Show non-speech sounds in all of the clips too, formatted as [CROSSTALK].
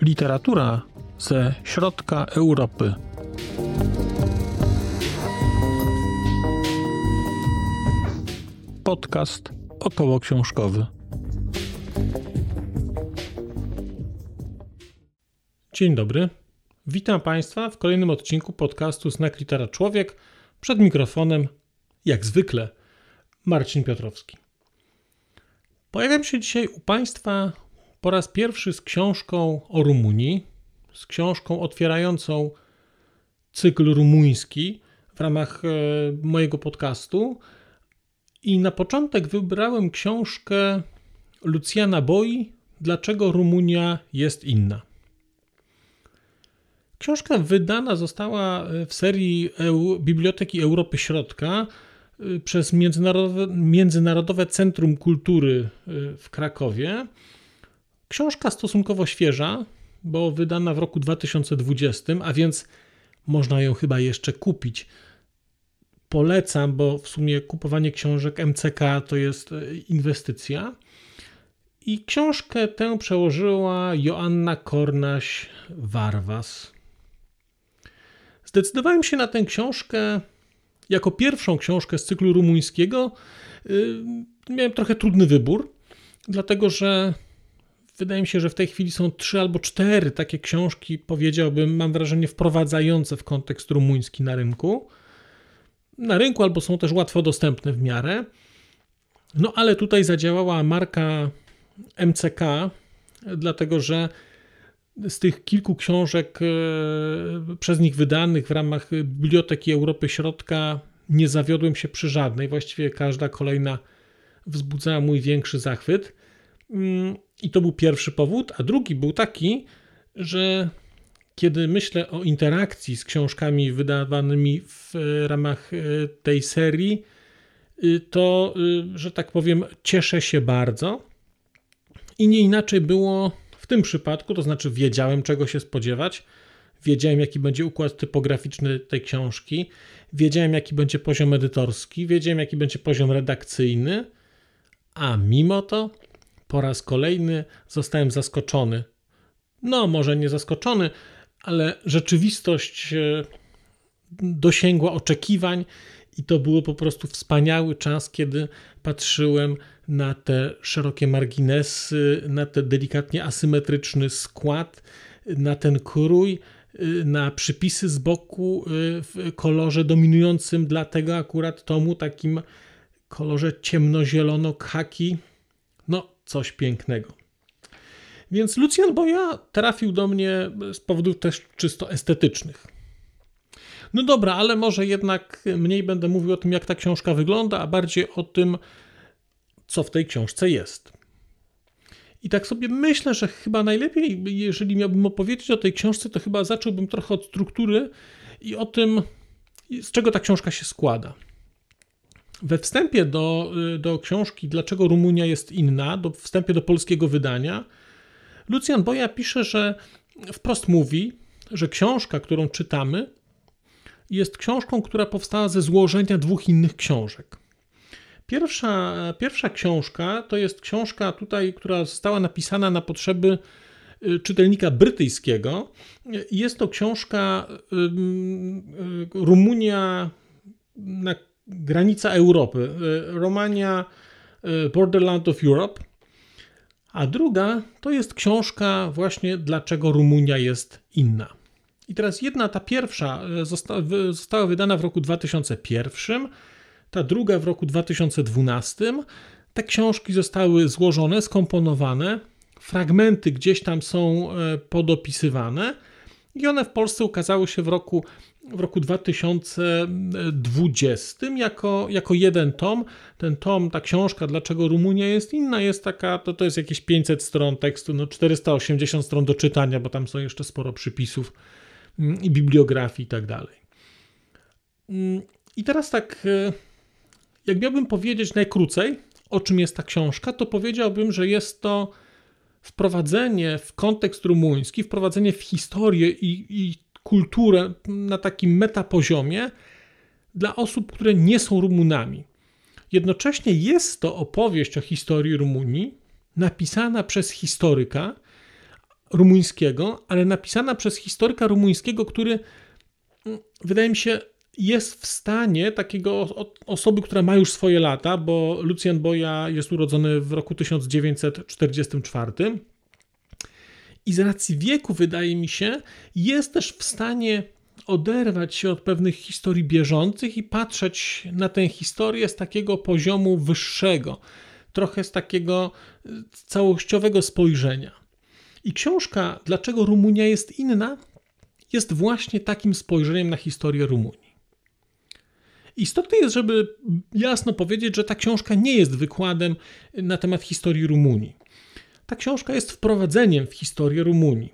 Literatura ze środka Europy. Podcast około książkowy. Dzień dobry. Witam Państwa w kolejnym odcinku podcastu Znak Litera Człowiek. Przed mikrofonem, jak zwykle, Marcin Piotrowski. Pojawiam się dzisiaj u Państwa po raz pierwszy z książką o Rumunii, z książką otwierającą cykl rumuński w ramach e, mojego podcastu. I na początek wybrałem książkę Lucjana Boi Dlaczego Rumunia jest inna. Książka wydana została e, w serii Biblioteki Europy Środka e, przez Międzynarodowe, Międzynarodowe Centrum Kultury w Krakowie. Książka stosunkowo świeża, bo wydana w roku 2020, a więc można ją chyba jeszcze kupić. Polecam, bo w sumie kupowanie książek MCK to jest e, inwestycja. I książkę tę przełożyła Joanna Kornaś-Warwas. Zdecydowałem się na tę książkę jako pierwszą książkę z cyklu rumuńskiego. Y, miałem trochę trudny wybór, dlatego że wydaje mi się, że w tej chwili są trzy albo cztery takie książki, powiedziałbym, mam wrażenie, wprowadzające w kontekst rumuński na rynku. Na rynku albo są też łatwo dostępne w miarę. No ale tutaj zadziałała marka MCK, dlatego że z tych kilku książek e, przez nich wydanych w ramach Biblioteki Europy Środka nie zawiodłem się przy żadnej. Właściwie każda kolejna wzbudzała mój większy zachwyt. Mm, I to był pierwszy powód, a drugi był taki, że kiedy myślę o interakcji z książkami wydawanymi w ramach e, tej serii, y, to, y, że tak powiem, cieszę się bardzo. I nie inaczej było tym przypadku, to znaczy wiedziałem czego się spodziewać, wiedziałem jaki będzie układ typograficzny tej książki, wiedziałem jaki będzie poziom edytorski, wiedziałem jaki będzie poziom redakcyjny, a mimo to po raz kolejny zostałem zaskoczony. No, może nie zaskoczony, ale rzeczywistość e, dosięgła oczekiwań i to było po prostu wspaniały czas, kiedy patrzyłem na te szerokie marginesy, na ten delikatnie asymetryczny skład, na ten krój, e, na przypisy z boku e, w kolorze dominującym dla tego akurat tomu, takim kolorze ciemnozielono-khaki. No, coś pięknego. Więc Lucjan Boja trafił do mnie z powodów też czysto estetycznych. No dobra, ale może jednak mniej będę mówił o tym, jak ta książka wygląda, a bardziej o tym, co w tej książce jest. I tak sobie myślę, że chyba najlepiej, jeżeli miałbym opowiedzieć o tej książce, to chyba zacząłbym trochę od struktury i o tym, z czego ta książka się składa. We wstępie do, do książki Dlaczego Rumunia jest inna, do wstępie do polskiego wydania, Lucjan Boja pisze, że wprost mówi, że książka, którą czytamy, jest książką, która powstała ze złożenia dwóch innych książek. Pierwsza, pierwsza książka to jest książka tutaj, która została napisana na potrzeby y, czytelnika brytyjskiego. Jest to książka y, Rumunia na granica Europy, e, Romania Borderland of Europe, a druga to jest książka właśnie Dlaczego Rumunia jest inna. I teraz jedna, ta pierwsza została, została wydana w roku 2001, ta druga w roku 2012. Te książki zostały złożone, skomponowane, fragmenty gdzieś tam są podopisywane i one w Polsce ukazały się w roku w roku 2020 jako, jako jeden tom. Ten tom, ta książka, dlaczego Rumunia jest inna, jest taka, to, to jest jakieś 500 stron tekstu, no 480 stron do czytania, bo tam są jeszcze sporo przypisów mm, i bibliografii i tak dalej. Mm, I teraz tak, e, jak miałbym powiedzieć najkrócej, o czym jest ta książka, to powiedziałbym, że jest to wprowadzenie w kontekst rumuński, wprowadzenie w historię i, i kulturę na takim metapoziomie dla osób, które nie są Rumunami. Jednocześnie jest to opowieść o historii Rumunii, napisana przez historyka rumuńskiego, ale napisana przez historyka rumuńskiego, który mm, wydaje mi się jest w stanie takiego osoby, która ma już swoje lata, bo Lucjan Boja jest urodzony w roku 1944 i z racji wieku, wydaje mi się, jest też w stanie oderwać się od pewnych historii bieżących i patrzeć na tę historię z takiego poziomu wyższego, trochę z takiego e, całościowego spojrzenia. I książka Dlaczego Rumunia jest inna jest właśnie takim spojrzeniem na historię Rumunii. Istotne jest, żeby jasno powiedzieć, że ta książka nie jest wykładem na temat historii Rumunii. Ta książka jest wprowadzeniem w historię Rumunii.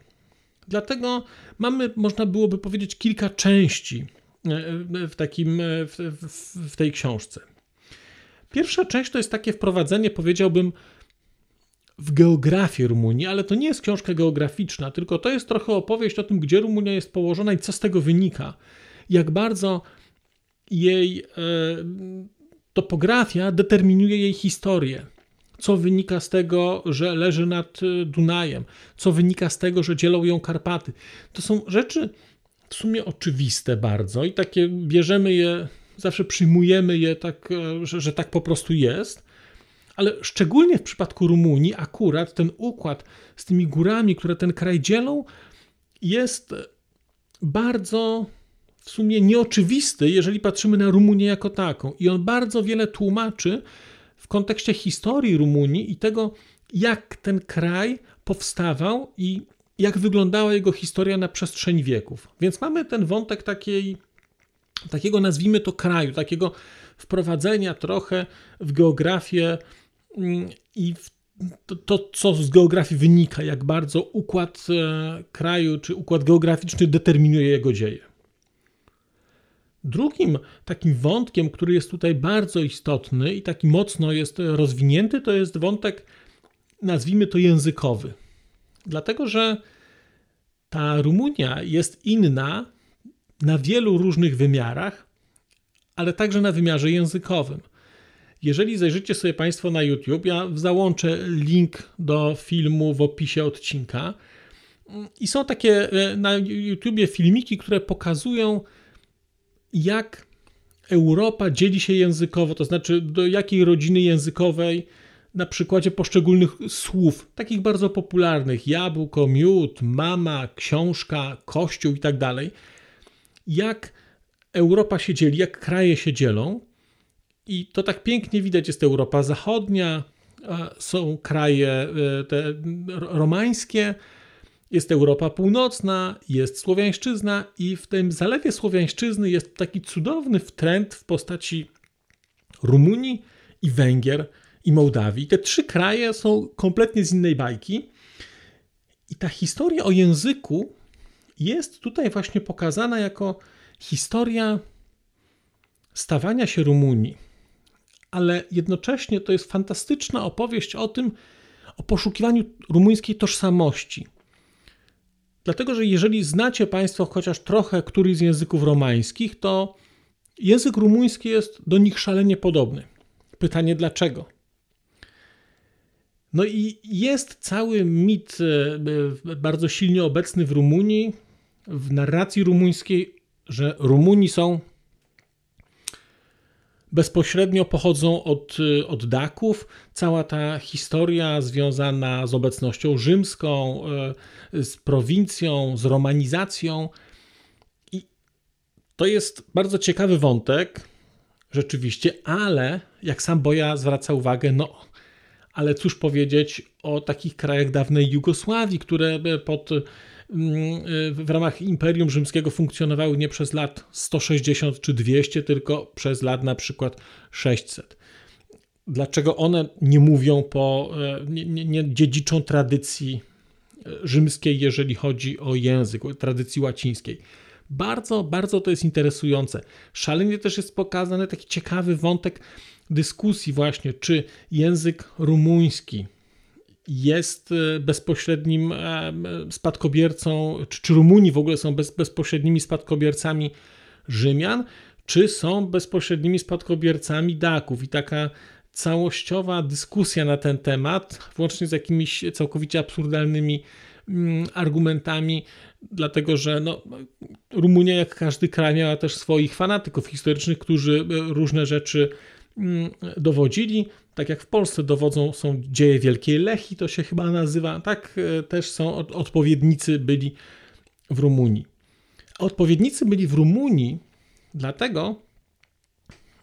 Dlatego mamy, można byłoby powiedzieć, kilka części e, w, takim, e, w, w, w tej książce. Pierwsza część to jest takie wprowadzenie, powiedziałbym, w geografię Rumunii, ale to nie jest książka geograficzna, tylko to jest trochę opowieść o tym, gdzie Rumunia jest położona i co z tego wynika. Jak bardzo jej e, topografia determinuje jej historię. Co wynika z tego, że leży nad e, Dunajem? Co wynika z tego, że dzielą ją Karpaty? To są rzeczy w sumie oczywiste bardzo i takie bierzemy je, zawsze przyjmujemy je tak, e, że, że tak po prostu jest. Ale szczególnie w przypadku Rumunii, akurat ten układ z tymi górami, które ten kraj dzielą, jest bardzo w sumie nieoczywisty, jeżeli patrzymy na Rumunię jako taką. I on bardzo wiele tłumaczy w kontekście historii Rumunii i tego, jak ten kraj powstawał i jak wyglądała jego historia na przestrzeni wieków. Więc mamy ten wątek takiej, takiego, nazwijmy to, kraju, takiego wprowadzenia trochę w geografię mm, i w to, to, co z geografii wynika, jak bardzo układ e, kraju czy układ geograficzny determinuje jego dzieje. Drugim takim wątkiem, który jest tutaj bardzo istotny i taki mocno jest rozwinięty, to jest wątek, nazwijmy to językowy. Dlatego, że ta Rumunia jest inna na wielu różnych wymiarach, ale także na wymiarze językowym. Jeżeli zajrzycie sobie Państwo na YouTube, ja załączę link do filmu w opisie odcinka. I są takie e, na YouTubie filmiki, które pokazują, jak Europa dzieli się językowo, to znaczy do jakiej rodziny językowej na przykładzie poszczególnych słów, takich bardzo popularnych, jabłko, miód, mama, książka, kościół i tak dalej, jak Europa się dzieli, jak kraje się dzielą. I to tak pięknie widać, jest Europa Zachodnia, są kraje e, te romańskie, jest Europa Północna, jest Słowiańszczyzna i w tym zalewie Słowiańszczyzny jest taki cudowny trend w postaci Rumunii i Węgier i Mołdawii. Te trzy kraje są kompletnie z innej bajki. I ta historia o języku jest tutaj właśnie pokazana jako historia stawania się Rumunii. Ale jednocześnie to jest fantastyczna opowieść o tym, o poszukiwaniu rumuńskiej tożsamości. Dlatego, że jeżeli znacie Państwo chociaż trochę któryś z języków romańskich, to język rumuński jest do nich szalenie podobny. Pytanie dlaczego? No i jest cały mit e, bardzo silnie obecny w Rumunii, w narracji rumuńskiej, że Rumuni są bezpośrednio pochodzą od, od Daków. Cała ta historia związana z obecnością rzymską, e, z prowincją, z romanizacją. I to jest bardzo ciekawy wątek, rzeczywiście, ale jak sam Boja zwraca uwagę, no, ale cóż powiedzieć o takich krajach dawnej Jugosławii, które pod w ramach Imperium Rzymskiego funkcjonowały nie przez lat 160 czy 200, tylko przez lat na przykład 600. Dlaczego one nie mówią po, e, nie, nie, nie dziedziczą tradycji e, rzymskiej, jeżeli chodzi o język, tradycji łacińskiej? Bardzo, bardzo to jest interesujące. Szalenie też jest pokazany taki ciekawy wątek dyskusji właśnie, czy język rumuński jest e, bezpośrednim e, spadkobiercą, czy, czy Rumuni w ogóle są bez, bezpośrednimi spadkobiercami Rzymian, czy są bezpośrednimi spadkobiercami Daków i taka całościowa dyskusja na ten temat, włącznie z jakimiś całkowicie absurdalnymi mm, argumentami, dlatego że no, Rumunia, jak każdy kraj, miała też swoich fanatyków historycznych, którzy e, różne rzeczy mm, dowodzili. Tak jak w Polsce dowodzą są dzieje Wielkiej Lechi, to się chyba nazywa, tak e, też są odpowiednicy byli w Rumunii. odpowiednicy byli w Rumunii dlatego,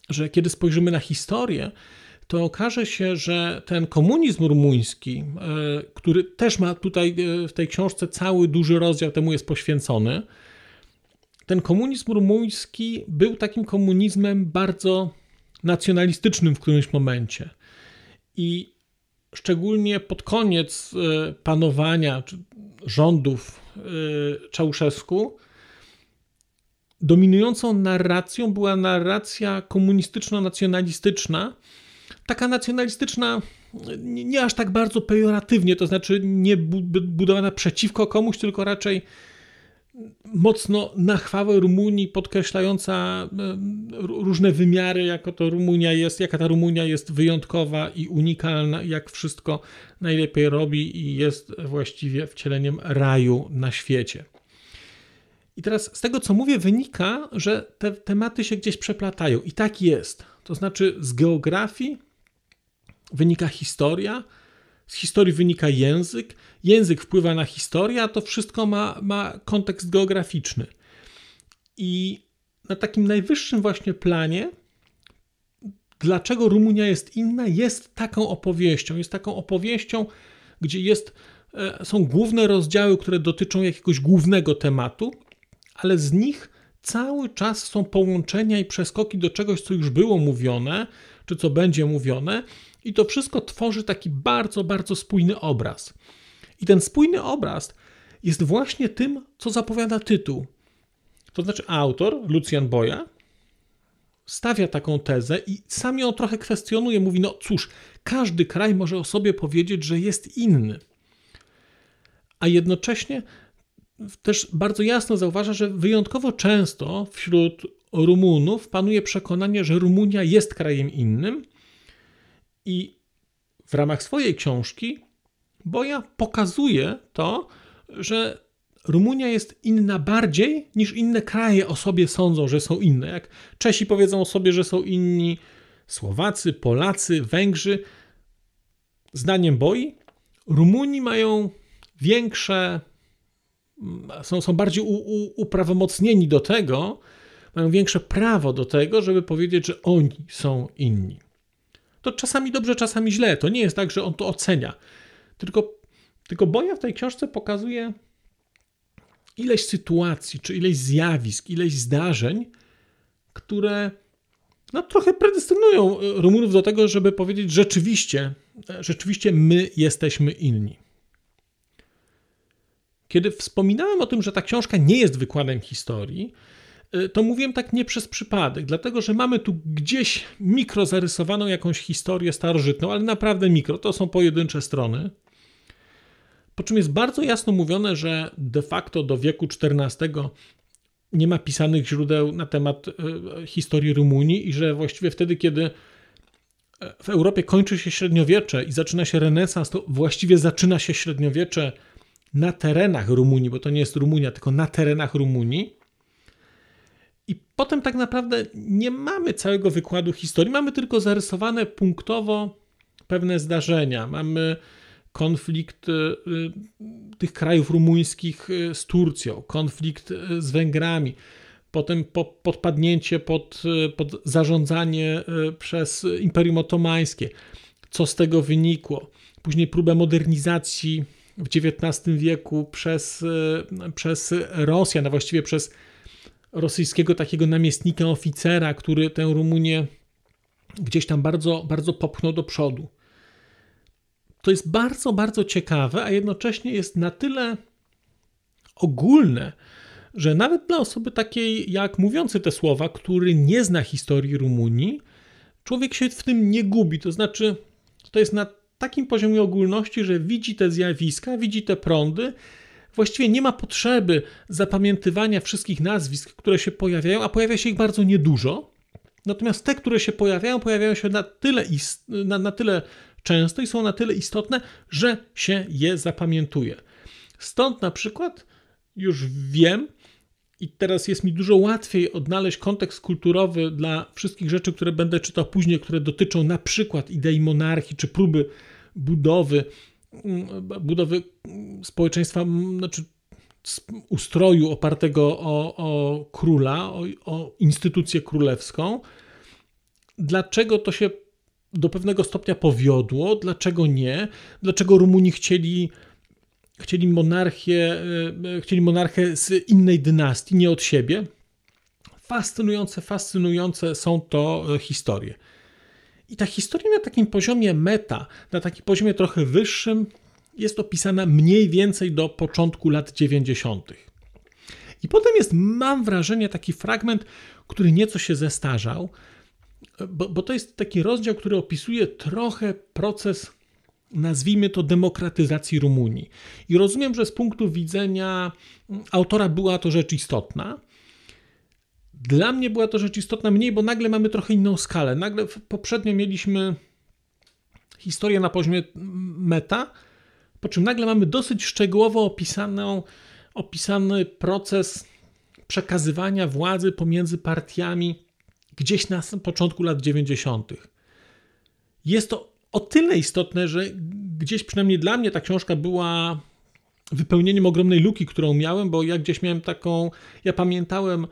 że kiedy spojrzymy na historię, to okaże się, że ten komunizm rumuński, e, który też ma tutaj e, w tej książce cały duży rozdział temu jest poświęcony, ten komunizm rumuński był takim komunizmem bardzo nacjonalistycznym w którymś momencie. I szczególnie pod koniec e, panowania rządów Czałszewsku, dominującą narracją była narracja komunistyczno-nacjonalistyczna, taka nacjonalistyczna, nie, nie, aż tak bardzo pejoratywnie, to znaczy nie budowana przeciwko komuś, tylko raczej mocno na chwałę Rumunii, podkreślająca różne wymiary, jako to Rumunia jest, jaka ta Rumunia jest wyjątkowa i unikalna, jak wszystko najlepiej robi i jest właściwie wcieleniem raju na świecie. I teraz z tego, co mówię, wynika, że te tematy się gdzieś przeplatają. I tak jest. To znaczy, z geografii wynika historia, z historii wynika język, język wpływa na historię, a to wszystko ma, ma kontekst geograficzny. I na takim najwyższym właśnie planie, dlaczego Rumunia jest inna, jest taką opowieścią. Jest taką opowieścią, gdzie jest, e, są główne rozdziały, które dotyczą jakiegoś głównego tematu, ale z nich cały czas są połączenia i przeskoki do czegoś, co już było mówione, czy co będzie mówione, i to wszystko tworzy taki bardzo, bardzo spójny obraz. I ten spójny obraz jest właśnie tym, co zapowiada tytuł. To znaczy, autor, Lucjan Boja, stawia taką tezę i sam ją trochę kwestionuje. Mówi: No cóż, każdy kraj może o sobie powiedzieć, że jest inny. A jednocześnie też bardzo jasno zauważa, że wyjątkowo często wśród Rumunów panuje przekonanie, że Rumunia jest krajem innym i w ramach swojej książki Boja pokazuje to, że Rumunia jest inna bardziej niż inne kraje o sobie sądzą, że są inne. Jak Czesi powiedzą o sobie, że są inni Słowacy, Polacy, Węgrzy. Zdaniem Boi, Rumuni mają większe, są, są bardziej u, u, uprawomocnieni do tego, mają większe prawo do tego, żeby powiedzieć, że oni są inni to czasami dobrze, czasami źle. To nie jest tak, że on to ocenia. Tylko, tylko Boja w tej książce pokazuje ileś sytuacji, czy ileś zjawisk, ileś zdarzeń, które no, trochę predestynują Rumunów do tego, żeby powiedzieć rzeczywiście, rzeczywiście my jesteśmy inni. Kiedy wspominałem o tym, że ta książka nie jest wykładem historii, to mówiłem tak nie przez przypadek, dlatego że mamy tu gdzieś mikro zarysowaną jakąś historię starożytną, ale naprawdę mikro, to są pojedyncze strony. Po czym jest bardzo jasno mówione, że de facto do wieku XIV nie ma pisanych źródeł na temat y, historii Rumunii i że właściwie wtedy, kiedy w Europie kończy się średniowiecze i zaczyna się renesans, to właściwie zaczyna się średniowiecze na terenach Rumunii, bo to nie jest Rumunia, tylko na terenach Rumunii. I potem tak naprawdę nie mamy całego wykładu historii, mamy tylko zarysowane punktowo pewne zdarzenia. Mamy konflikt y, y, tych krajów rumuńskich y, z Turcją, konflikt z Węgrami, potem podpadnięcie pod, pod zarządzanie przez Imperium Otomańskie. Co z tego wynikło? Później próbę modernizacji w XIX wieku przez, przez Rosjan, a właściwie przez rosyjskiego takiego namiestnika, oficera, który tę Rumunię gdzieś tam bardzo, bardzo popchnął do przodu. To jest bardzo, bardzo ciekawe, a jednocześnie jest na tyle ogólne, że nawet dla osoby takiej jak mówiący te słowa, który nie zna historii Rumunii, człowiek się w tym nie gubi. To znaczy, to jest na takim poziomie ogólności, że widzi te zjawiska, widzi te prądy, właściwie nie ma potrzeby zapamiętywania wszystkich nazwisk, które się pojawiają, a pojawia się ich bardzo niedużo. Natomiast te, które się pojawiają, pojawiają się na tyle, na, na tyle często i są na tyle istotne, że się je zapamiętuje. Stąd na przykład już wiem, i teraz jest mi dużo łatwiej odnaleźć kontekst kulturowy dla wszystkich rzeczy, które będę czytał później, które dotyczą na przykład idei monarchii czy próby budowy, budowy społeczeństwa, znaczy ustroju opartego o, o króla, o, o instytucję królewską. Dlaczego to się do pewnego stopnia powiodło, dlaczego nie, dlaczego Rumuni chcieli chcieli monarchię, e, chcieli monarchę z innej dynastii, nie od siebie. Fascynujące, fascynujące są to e, historie. I ta historia na takim poziomie meta, na takim poziomie trochę wyższym, jest opisana mniej więcej do początku lat 90. I potem jest, mam wrażenie, taki fragment, który nieco się zestarzał, bo, bo to jest taki rozdział, który opisuje trochę proces nazwijmy to demokratyzacji Rumunii. I rozumiem, że z punktu widzenia autora była to rzecz istotna. Dla mnie była to rzecz istotna mniej, bo nagle mamy trochę inną skalę. Nagle poprzednio mieliśmy historię na poziomie meta, po czym nagle mamy dosyć szczegółowo opisaną, opisany proces przekazywania władzy pomiędzy partiami gdzieś na początku lat 90. Jest to o tyle istotne, że gdzieś przynajmniej dla mnie ta książka była wypełnieniem ogromnej luki, którą miałem, bo ja gdzieś miałem taką, ja pamiętałem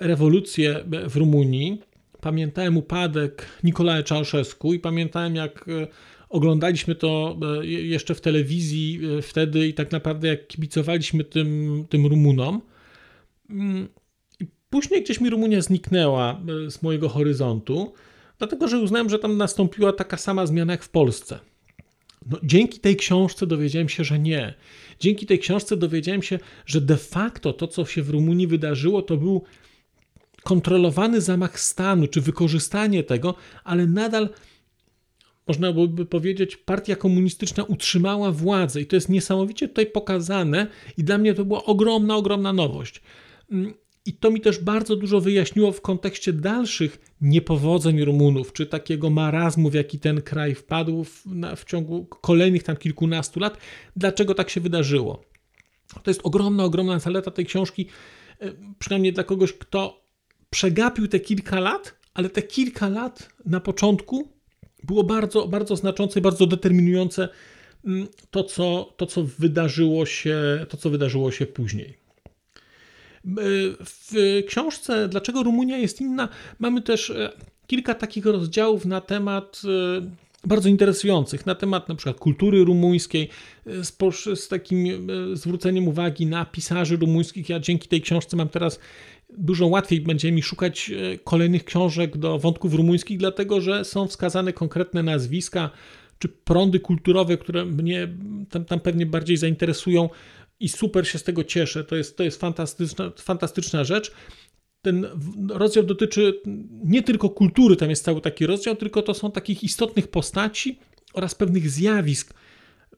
rewolucję w Rumunii, pamiętałem upadek Nikolaja Czałszewsku i pamiętałem jak e, oglądaliśmy to e, jeszcze w telewizji wtedy i tak naprawdę jak kibicowaliśmy tym, tym Rumunom. Mm, później gdzieś mi Rumunia zniknęła z mojego horyzontu. Dlatego, że uznałem, że tam nastąpiła taka sama zmiana jak w Polsce. No, dzięki tej książce dowiedziałem się, że nie. Dzięki tej książce dowiedziałem się, że de facto to, co się w Rumunii wydarzyło, to był kontrolowany zamach stanu, czy wykorzystanie tego, ale nadal można byłoby powiedzieć, partia komunistyczna utrzymała władzę i to jest niesamowicie tutaj pokazane i dla mnie to była ogromna, ogromna nowość. I to mi też bardzo dużo wyjaśniło w kontekście dalszych niepowodzeń Rumunów, czy takiego marazmu, w jaki ten kraj wpadł w, na, w ciągu kolejnych tam kilkunastu lat, dlaczego tak się wydarzyło. To jest ogromna, ogromna zaleta tej książki, e, przynajmniej dla kogoś, kto przegapił te kilka lat, ale te kilka lat na początku było bardzo, bardzo znaczące i bardzo determinujące mm, to, co, to, co wydarzyło się, to, co wydarzyło się później. W książce Dlaczego Rumunia jest inna mamy też e, kilka takich rozdziałów na temat e, bardzo interesujących, na temat na przykład kultury rumuńskiej, e, z, z takim zwróceniem uwagi na pisarzy rumuńskich. Ja dzięki tej książce mam teraz dużo łatwiej będzie mi szukać kolejnych książek do wątków rumuńskich, dlatego że są wskazane konkretne nazwiska czy prądy kulturowe, które mnie tam, tam pewnie bardziej zainteresują i super się z tego cieszę. To jest, to jest fantastyczna, fantastyczna rzecz. Ten rozdział dotyczy nie tylko kultury, tam jest cały taki rozdział, tylko to są takich istotnych postaci oraz pewnych zjawisk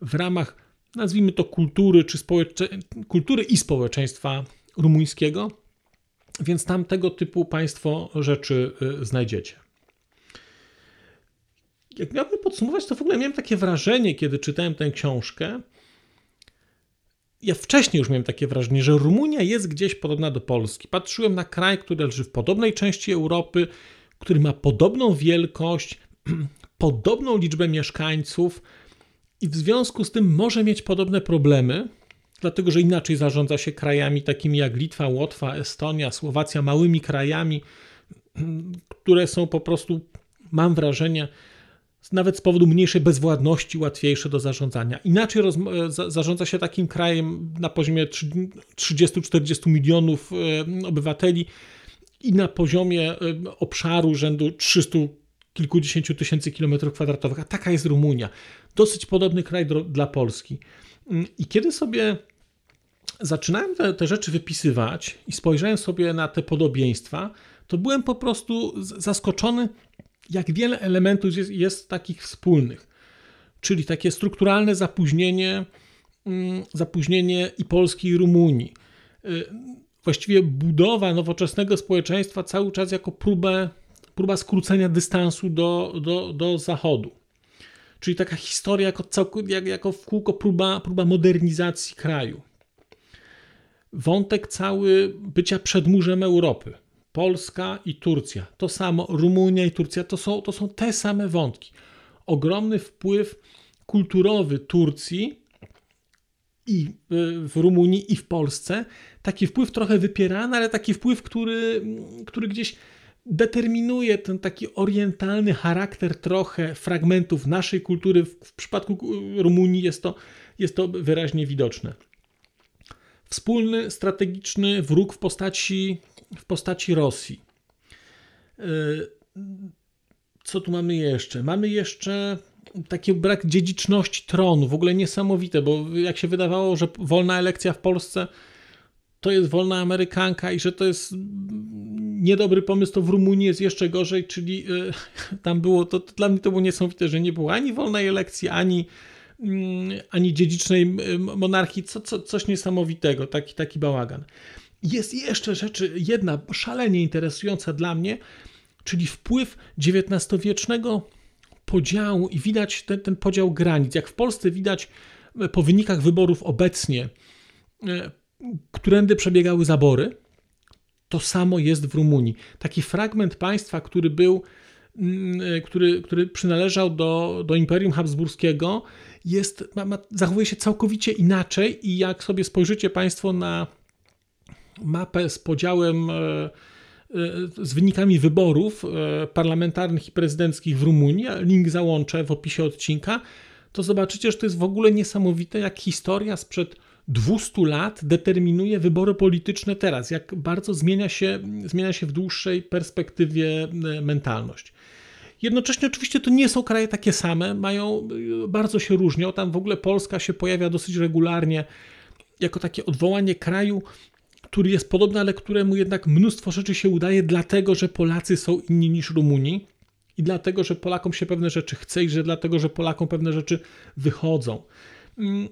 w ramach, nazwijmy to kultury, czy społecze... kultury i społeczeństwa rumuńskiego. Więc tam tego typu Państwo rzeczy y, znajdziecie. Jak miałbym podsumować, to w ogóle miałem takie wrażenie, kiedy czytałem tę książkę, ja wcześniej już miałem takie wrażenie, że Rumunia jest gdzieś podobna do Polski. Patrzyłem na kraj, który leży w podobnej części Europy, który ma podobną wielkość, [CLEARS THROAT] podobną liczbę mieszkańców i w związku z tym może mieć podobne problemy, dlatego że inaczej zarządza się krajami takimi jak Litwa, Łotwa, Estonia, Słowacja, małymi krajami, [CLEARS THROAT] które są po prostu, mam wrażenie, nawet z powodu mniejszej bezwładności łatwiejsze do zarządzania. Inaczej roz, za, zarządza się takim krajem na poziomie 30-40 milionów e, obywateli i na poziomie e, obszaru rzędu 300 kilkudziesięciu tysięcy kilometrów kwadratowych, a taka jest Rumunia. Dosyć podobny kraj do, dla Polski. Mm, I kiedy sobie zaczynałem te, te rzeczy wypisywać i spojrzałem sobie na te podobieństwa, to byłem po prostu zaskoczony, jak wiele elementów jest, jest takich wspólnych. Czyli takie strukturalne zapóźnienie mm, zapóźnienie i Polski, i Rumunii. Y, właściwie budowa nowoczesnego społeczeństwa cały czas jako próbę, próba skrócenia dystansu do, do, do Zachodu. Czyli taka historia jako, jak, jako w kółko próba, próba modernizacji kraju. Wątek cały bycia przedmurzem Europy. Polska i Turcja. To samo, Rumunia i Turcja to są, to są te same wątki. Ogromny wpływ kulturowy Turcji i w Rumunii i w Polsce. Taki wpływ trochę wypierany, ale taki wpływ, który, który gdzieś determinuje ten taki orientalny charakter trochę fragmentów naszej kultury. W, przypadku Rumunii jest to, jest to wyraźnie widoczne. Wspólny strategiczny wróg w postaci, w postaci Rosji. E, co tu mamy jeszcze? Mamy jeszcze taki brak dziedziczności tronu, w ogóle niesamowite, bo jak się wydawało, że wolna elekcja w Polsce to jest wolna Amerykanka i że to jest niedobry pomysł, to w Rumunii jest jeszcze gorzej, czyli e, [LAUGHS] tam było, to, to dla mnie to było niesamowite, że nie było ani wolnej elekcji, ani, mm, ani dziedzicznej monarchii, co, co, coś niesamowitego, taki, taki bałagan. Jest jeszcze rzeczy, jedna szalenie interesująca dla mnie, czyli wpływ XIX-wiecznego podziału i widać ten, ten podział granic. Jak w Polsce widać e, po wynikach wyborów obecnie, e, którędy przebiegały zabory, to samo jest w Rumunii. Taki fragment państwa, który był, mm, e, który, który przynależał do, do Imperium Habsburskiego, jest, ma, ma, zachowuje się całkowicie inaczej i jak sobie spojrzycie Państwo na mapę z podziałem z wynikami wyborów e, parlamentarnych i prezydenckich w Rumunii, link załączę w opisie odcinka, to zobaczycie, że to jest w ogóle niesamowite, jak historia sprzed 200 lat determinuje wybory polityczne teraz, jak bardzo zmienia się, zmienia się w dłuższej perspektywie e, mentalność. Jednocześnie oczywiście to nie są kraje takie same, mają, e, bardzo się różnią. Tam w ogóle Polska się pojawia dosyć regularnie jako takie odwołanie kraju, który jest podobny, ale któremu jednak mnóstwo rzeczy się udaje, dlatego że Polacy są inni niż Rumuni i dlatego, że Polakom się pewne rzeczy chce i że dlatego, że Polakom pewne rzeczy wychodzą. Mm,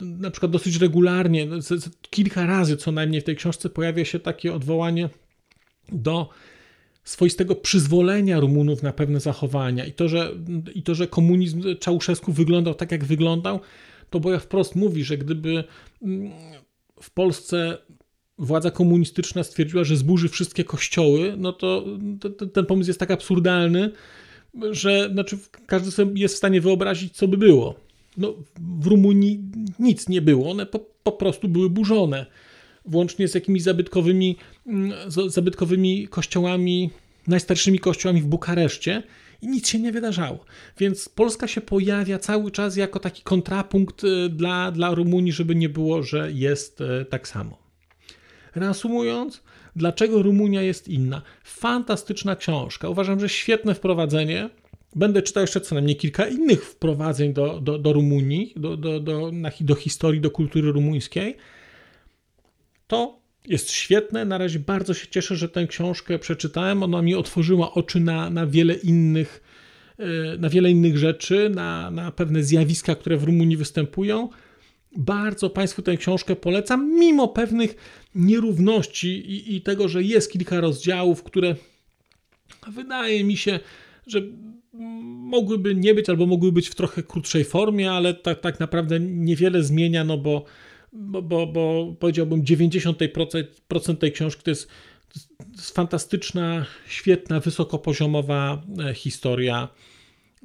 na przykład dosyć regularnie, no, kilka razy co najmniej w tej książce pojawia się takie odwołanie do swoistego przyzwolenia Rumunów na pewne zachowania i to, że, i to, że komunizm Czałszewsku wyglądał tak, jak wyglądał, to Boja wprost mówi, że gdyby mm, w Polsce władza komunistyczna stwierdziła, że zburzy wszystkie kościoły, no to ten pomysł jest tak absurdalny, że znaczy każdy sobie jest w stanie wyobrazić, co by było. No, w Rumunii nic nie było, one po, po prostu były burzone, włącznie z jakimiś zabytkowymi, mm, zabytkowymi kościołami, najstarszymi kościołami w Bukareszcie i nic się nie wydarzało. Więc Polska się pojawia cały czas jako taki kontrapunkt y, dla, dla Rumunii, żeby nie było, że jest y, tak samo. Reasumując, dlaczego Rumunia jest inna? Fantastyczna książka. Uważam, że świetne wprowadzenie. Będę czytał jeszcze co najmniej kilka innych wprowadzeń do, do, do Rumunii, do, do, do, do historii, do kultury rumuńskiej. To jest świetne. Na razie bardzo się cieszę, że tę książkę przeczytałem. Ona mi otworzyła oczy na, na wiele innych e, na wiele innych rzeczy, na, na pewne zjawiska, które w Rumunii występują. Bardzo Państwu tę książkę polecam, mimo pewnych nierówności i, i tego, że jest kilka rozdziałów, które wydaje mi się, że mogłyby nie być albo mogły być w trochę krótszej formie, ale tak, tak naprawdę niewiele zmienia, no bo, bo, bo, bo powiedziałbym 90% tej książki to jest, to jest fantastyczna, świetna, wysokopoziomowa e, historia,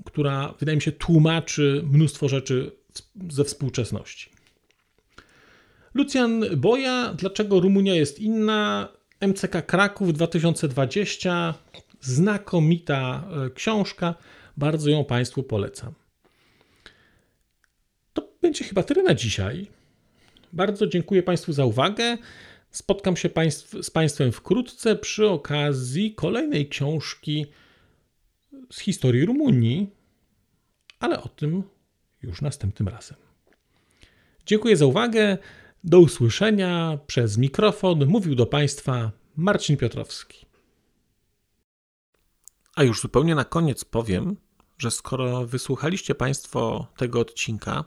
która wydaje mi się tłumaczy mnóstwo rzeczy ze współczesności. Lucjan Boja, dlaczego Rumunia jest inna? MCK Kraków 2020. Znakomita e, książka. Bardzo ją Państwu polecam. To będzie chyba tyle na dzisiaj. Bardzo dziękuję Państwu za uwagę. Spotkam się państw, z Państwem wkrótce przy okazji kolejnej książki z historii Rumunii, ale o tym już następnym razem. Dziękuję za uwagę. Do usłyszenia przez mikrofon mówił do Państwa Marcin Piotrowski. A już zupełnie na koniec powiem, że skoro wysłuchaliście Państwo tego odcinka,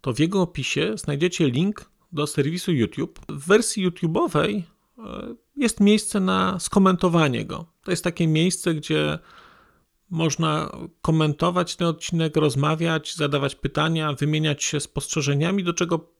to w jego opisie znajdziecie link do serwisu YouTube. W wersji YouTube'owej e, jest miejsce na skomentowanie go. To jest takie miejsce, gdzie można komentować ten odcinek, rozmawiać, zadawać pytania, wymieniać się spostrzeżeniami, do czego